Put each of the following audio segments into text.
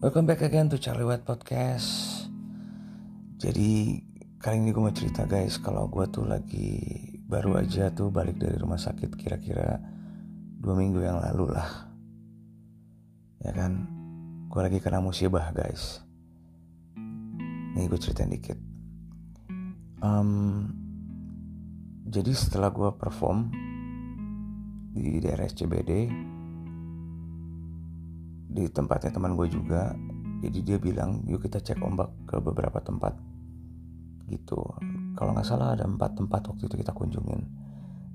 Welcome back again to Charlie White Podcast. Jadi kali ini gue mau cerita guys Kalau gue tuh lagi baru aja tuh balik dari rumah sakit kira-kira dua minggu yang lalu lah. Ya kan? Gue lagi kena musibah guys. Nih gue ceritain dikit. Um, Jadi setelah gue perform Di daerah SCBD di tempatnya teman gue juga. Jadi dia bilang yuk kita cek ombak ke beberapa tempat. Gitu. Kalau nggak salah ada empat tempat waktu itu kita kunjungin.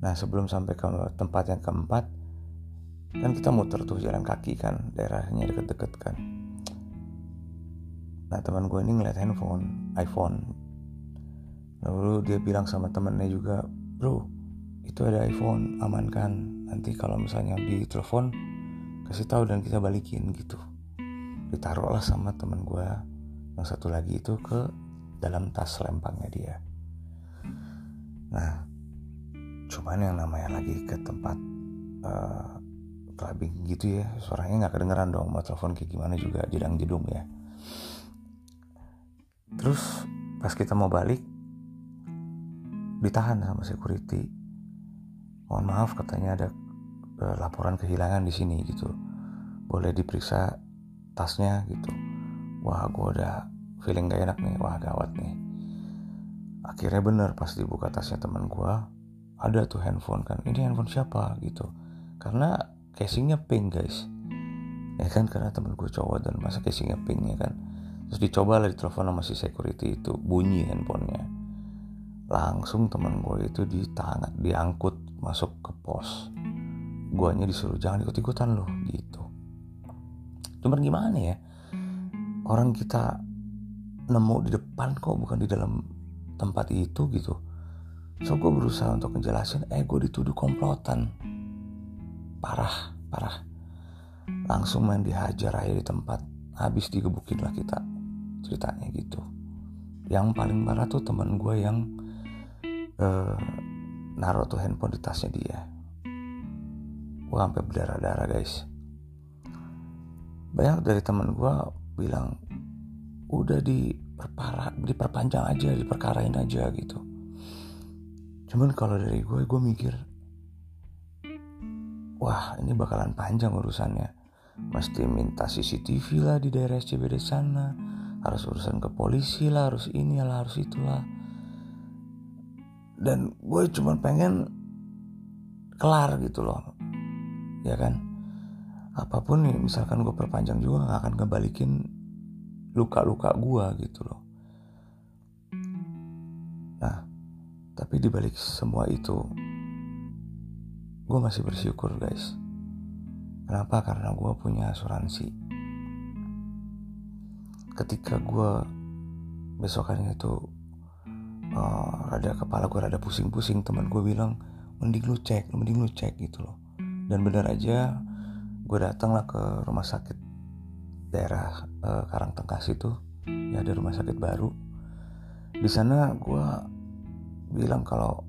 Nah sebelum sampai ke tempat yang keempat kan kita muter tuh jalan kaki kan daerahnya deket-deket kan. Nah teman gue ini ngeliat handphone iPhone. Lalu dia bilang sama temennya juga bro itu ada iPhone aman kan nanti kalau misalnya di telepon kasih tahu dan kita balikin gitu. Ditaruhlah sama teman gue yang satu lagi itu ke dalam tas lempangnya dia. Nah cuman yang namanya lagi ke tempat uh, clubbing gitu ya suaranya nggak kedengeran dong mau telepon kayak gimana juga jedang jedung ya. Terus pas kita mau balik ditahan sama security. Mohon maaf katanya ada uh, laporan kehilangan di sini gitu. Boleh diperiksa tasnya gitu. Wah gue udah feeling gak enak nih. Wah gawat nih. Akhirnya bener pas dibuka tasnya teman gue ada tuh handphone kan. Ini handphone siapa gitu. Karena casingnya pink guys. Ya kan karena temen gue cowok dan masa casingnya pink ya kan. Terus dicoba lah ditelepon sama si security itu bunyi handphonenya. Langsung teman gue itu ditangan diangkut masuk ke pos guanya disuruh jangan ikut-ikutan loh gitu. Cuman gimana ya? Orang kita nemu di depan kok bukan di dalam tempat itu gitu. So gue berusaha untuk ngejelasin eh gue dituduh komplotan. Parah parah. Langsung main dihajar aja di tempat. Habis digebukin lah kita ceritanya gitu. Yang paling parah tuh teman gue yang uh, naruh tuh handphone di tasnya dia gue sampai berdarah-darah guys. Banyak dari teman gue bilang udah diperparah diperpanjang aja diperkarain aja gitu. Cuman kalau dari gue gue mikir wah ini bakalan panjang urusannya. Mesti minta CCTV lah di daerah SCBD sana. Harus urusan ke polisi lah harus ini lah harus itulah dan gue cuma pengen kelar gitu loh ya kan? Apa pun nih misalkan gue perpanjang juga gak akan ngebalikin luka-luka gue gitu loh. Nah tapi dibalik semua itu gue masih bersyukur guys. Kenapa? Karena gue punya asuransi. Ketika gue besokannya itu uh, rada kepala gue rada pusing-pusing teman gue bilang mending lu cek mending lu cek gitu loh dan benar aja gue datang lah ke rumah sakit daerah uh, Karangtengkas itu. Ya ada rumah sakit baru. Di sana gue bilang kalau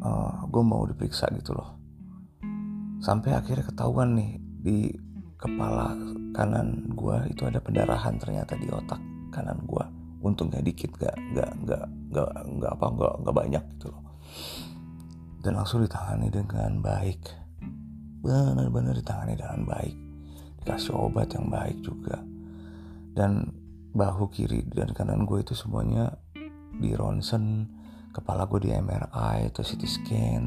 uh, eh, gue mau diperiksa gitu loh. Sampai akhirnya ketahuan nih di kepala kanan gue itu ada pendarahan ternyata di otak kanan gue untungnya dikit gak gak gak gak gak apa gak, gak banyak gitu loh dan langsung ditangani dengan baik. Benar-benar ditangani dengan baik. Dikasih obat yang baik juga. Dan bahu kiri dan kanan gue itu semuanya di ronsen kepala gue di MRI atau CT scan.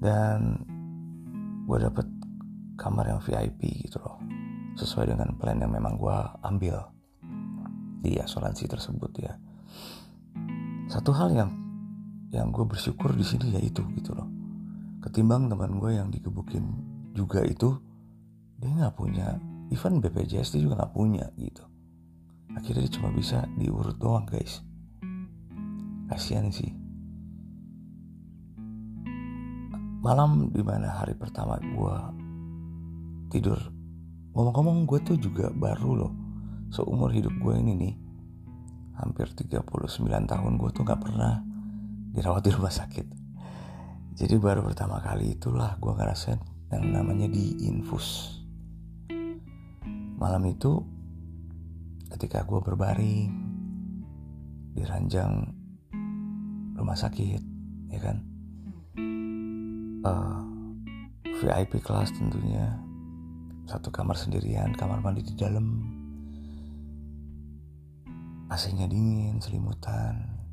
Dan gue dapet kamar yang VIP gitu loh. Sesuai dengan plan yang memang gue ambil di asuransi tersebut ya. Satu hal yang yang gue bersyukur di sini ya itu gitu loh. Ketimbang teman gue yang digebukin juga itu dia nggak punya even BPJS dia juga nggak punya gitu. Akhirnya dia cuma bisa diurut doang guys. Kasihan sih. Malam di mana hari pertama gue tidur ngomong-ngomong gue tuh juga baru loh. Seumur hidup gue ini nih hampir 39 tahun gue tuh nggak pernah dirawat di rumah sakit. Jadi baru pertama kali itulah gue ngerasain yang namanya di infus malam itu ketika gue berbaring di ranjang rumah sakit ya kan? Uh, eh, VIP kelas tentunya. Satu kamar sendirian kamar mandi di dalam. AC-nya dingin selimutan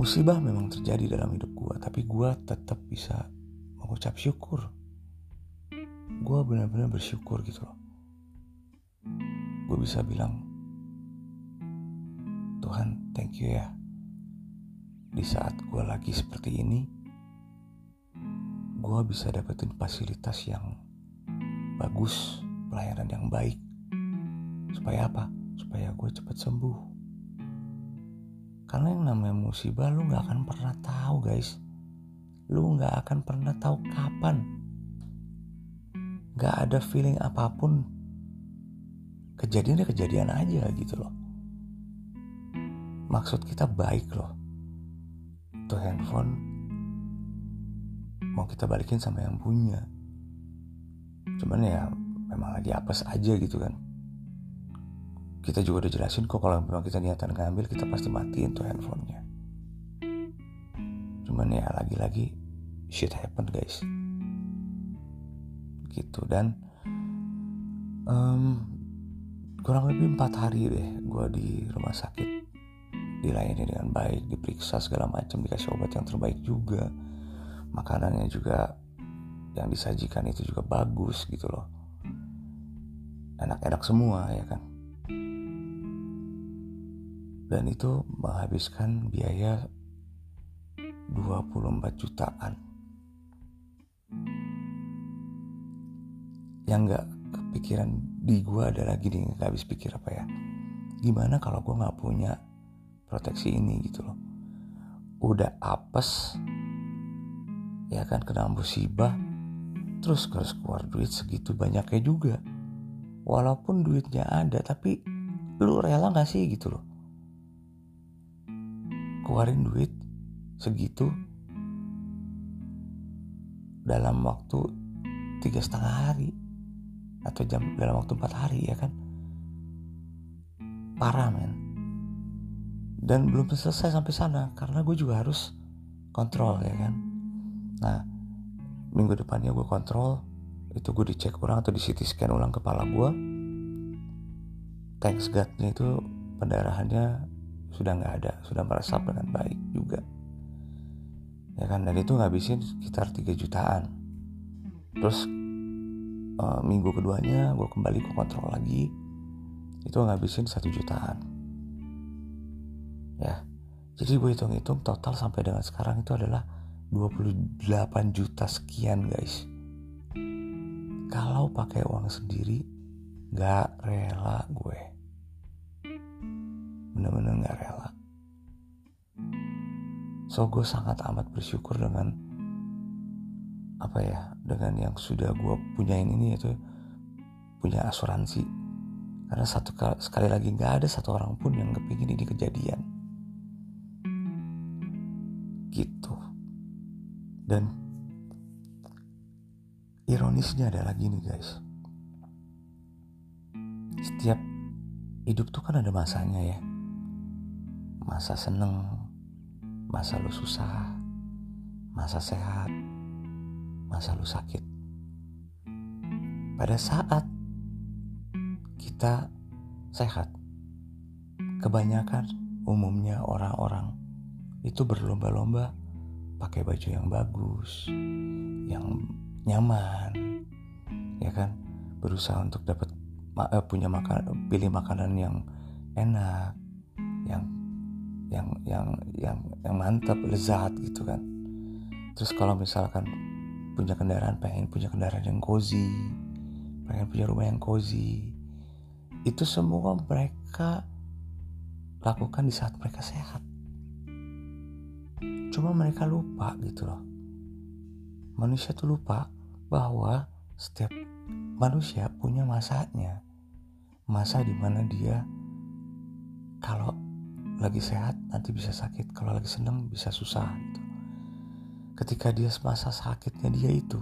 musibah memang terjadi dalam hidup gue tapi gue tetap bisa mengucap syukur. Gue benar-benar bersyukur gitu loh. Gue bisa bilang Tuhan thank you ya. Di saat gue lagi seperti ini gue bisa dapetin fasilitas yang bagus pelayanan yang baik. Supaya apa? Supaya gue cepat sembuh karena yang namanya musibah lu gak akan pernah tahu guys. Lu gak akan pernah tahu kapan. Gak ada feeling apa pun. Kejadiannya kejadian aja gitu loh. Maksud kita baik loh. Tuh handphone mau kita balikin sama yang punya. Cuman ya memang lagi apes aja gitu kan kita juga udah jelasin kok kalau memang kita niatan ngambil kita pasti matiin tuh handphonenya. Cuman ya lagi-lagi shit happen guys. Gitu dan um, kurang lebih empat hari deh gue di rumah sakit dilayani dengan baik diperiksa segala macam dikasih obat yang terbaik juga. Makanannya juga yang disajikan itu juga bagus gitu loh. Enak-enak semua ya kan dan itu menghabiskan biaya 24 jutaan. Yang gak kepikiran di gue adalah gini gak habis pikir apa ya. Gimana kalau gue gak punya proteksi ini gitu loh. Udah apes ya kan kena musibah terus harus keluar duit segitu banyaknya juga. Walaupun duitnya ada tapi lu rela gak sih gitu loh keluarin duit segitu dalam waktu tiga setengah hari atau jam dalam waktu empat hari ya kan? Parah men. Dan belum selesai sampai sana karena gue juga harus kontrol ya kan? Nah minggu depannya gue kontrol itu gue dicek ulang atau di CT scan ulang kepala gue thanks Godnya itu pendarahannya sudah nggak ada sudah meresap dengan baik juga. Ya kan dan itu ngabisin sekitar 3 jutaan. Terus uh, minggu keduanya gue kembali ke kontrol lagi itu ngabisin satu jutaan. Ya jadi gue hitung-hitung total sampai dengan sekarang itu adalah 28 juta sekian guys. Kalau pakai uang sendiri gak rela gue benar-benar gak rela. So gue sangat amat bersyukur dengan apa ya dengan yang sudah gue punyain ini yaitu punya asuransi. Karena satu sekali lagi nggak ada satu orang pun yang kepingin ini kejadian. Gitu. Dan ironisnya adalah gini guys. Setiap hidup tuh kan ada masanya ya masa seneng, masa lu susah, masa sehat, masa lu sakit. Pada saat kita sehat, kebanyakan umumnya orang-orang itu berlomba-lomba pakai baju yang bagus, yang nyaman, ya kan, berusaha untuk dapat eh, punya makan, pilih makanan yang enak, yang yang yang yang yang mantap lezat gitu kan. Terus kalau misalkan punya kendaraan pengen punya kendaraan yang cozy pengen punya rumah yang cozy itu semua mereka lakukan di saat mereka sehat. Cuma mereka lupa gitu loh. Manusia tuh lupa bahwa setiap manusia punya masanya. Masa di mana dia kalau lagi sehat nanti bisa sakit kalau lagi seneng bisa susah gitu ketika dia semasa sakitnya dia itu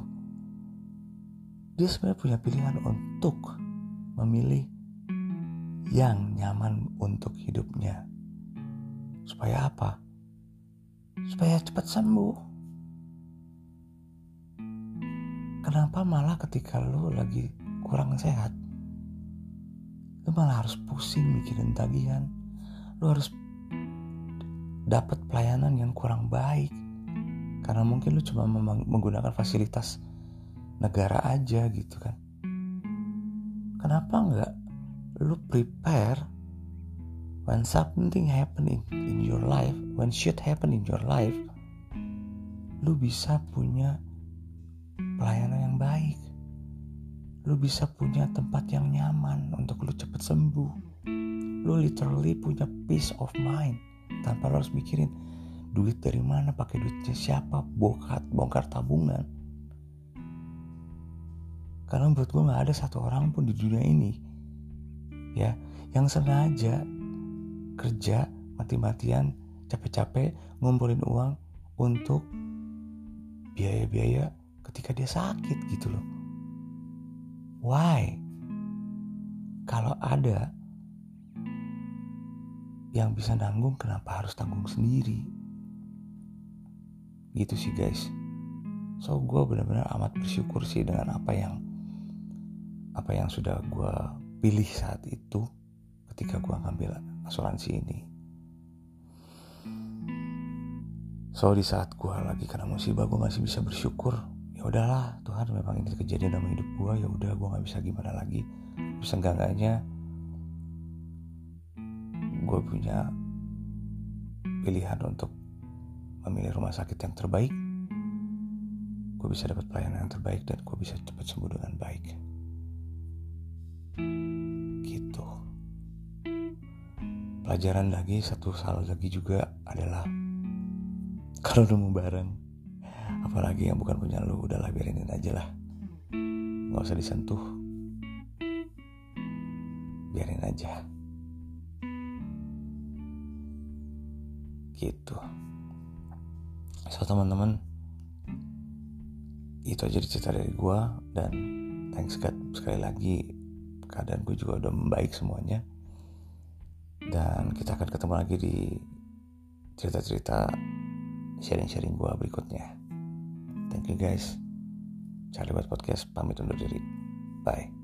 dia sebenarnya punya pilihan untuk memilih yang nyaman untuk hidupnya. Supaya apa? Supaya cepat sembuh. Kenapa malah ketika lu lagi kurang sehat, lu malah harus pusing mikirin tagihan. Lu harus dapat pelayanan yang kurang baik. Karena mungkin lu cuma menggunakan fasilitas negara aja gitu kan. Kenapa nggak lu prepare when something happening in your life, when shit happen in your life, lu bisa punya pelayanan yang baik. Lu bisa punya tempat yang nyaman untuk lu cepet sembuh. Lu literally punya peace of mind tanpa lu harus mikirin duit dari mana, pakai duitnya siapa, bongkar, bongkar tabungan. Karena menurut gue gak ada satu orang pun di dunia ini ya yang sengaja kerja mati-matian capek-capek ngumpulin uang untuk biaya-biaya ketika dia sakit gitu loh. Why? Kalau ada yang bisa nanggung kenapa harus tanggung sendiri? Gitu sih guys. So gue benar-benar amat bersyukur sih dengan apa yang apa yang sudah gue pilih saat itu ketika gue ngambil asuransi ini. So di saat gue lagi kena musibah gue masih bisa bersyukur. Ya udahlah Tuhan memang ini kejadian dalam hidup gue ya udah gue nggak bisa gimana lagi. Bisa enggak gue punya pilihan untuk memilih rumah sakit yang terbaik. Gue bisa dapat pelayanan yang terbaik dan gue bisa cepat sembuh dengan baik. pelajaran lagi satu hal lagi juga adalah kalau nemu barang apalagi yang bukan punya lu udahlah biarin aja lah nggak usah disentuh biarin aja gitu so teman-teman itu aja cerita dari gue dan thanks God sekali lagi keadaan gue juga udah membaik semuanya dan kita akan ketemu lagi di cerita-cerita sharing-sharing gua berikutnya. Thank you guys. Cari buat podcast pamit undur diri. Bye.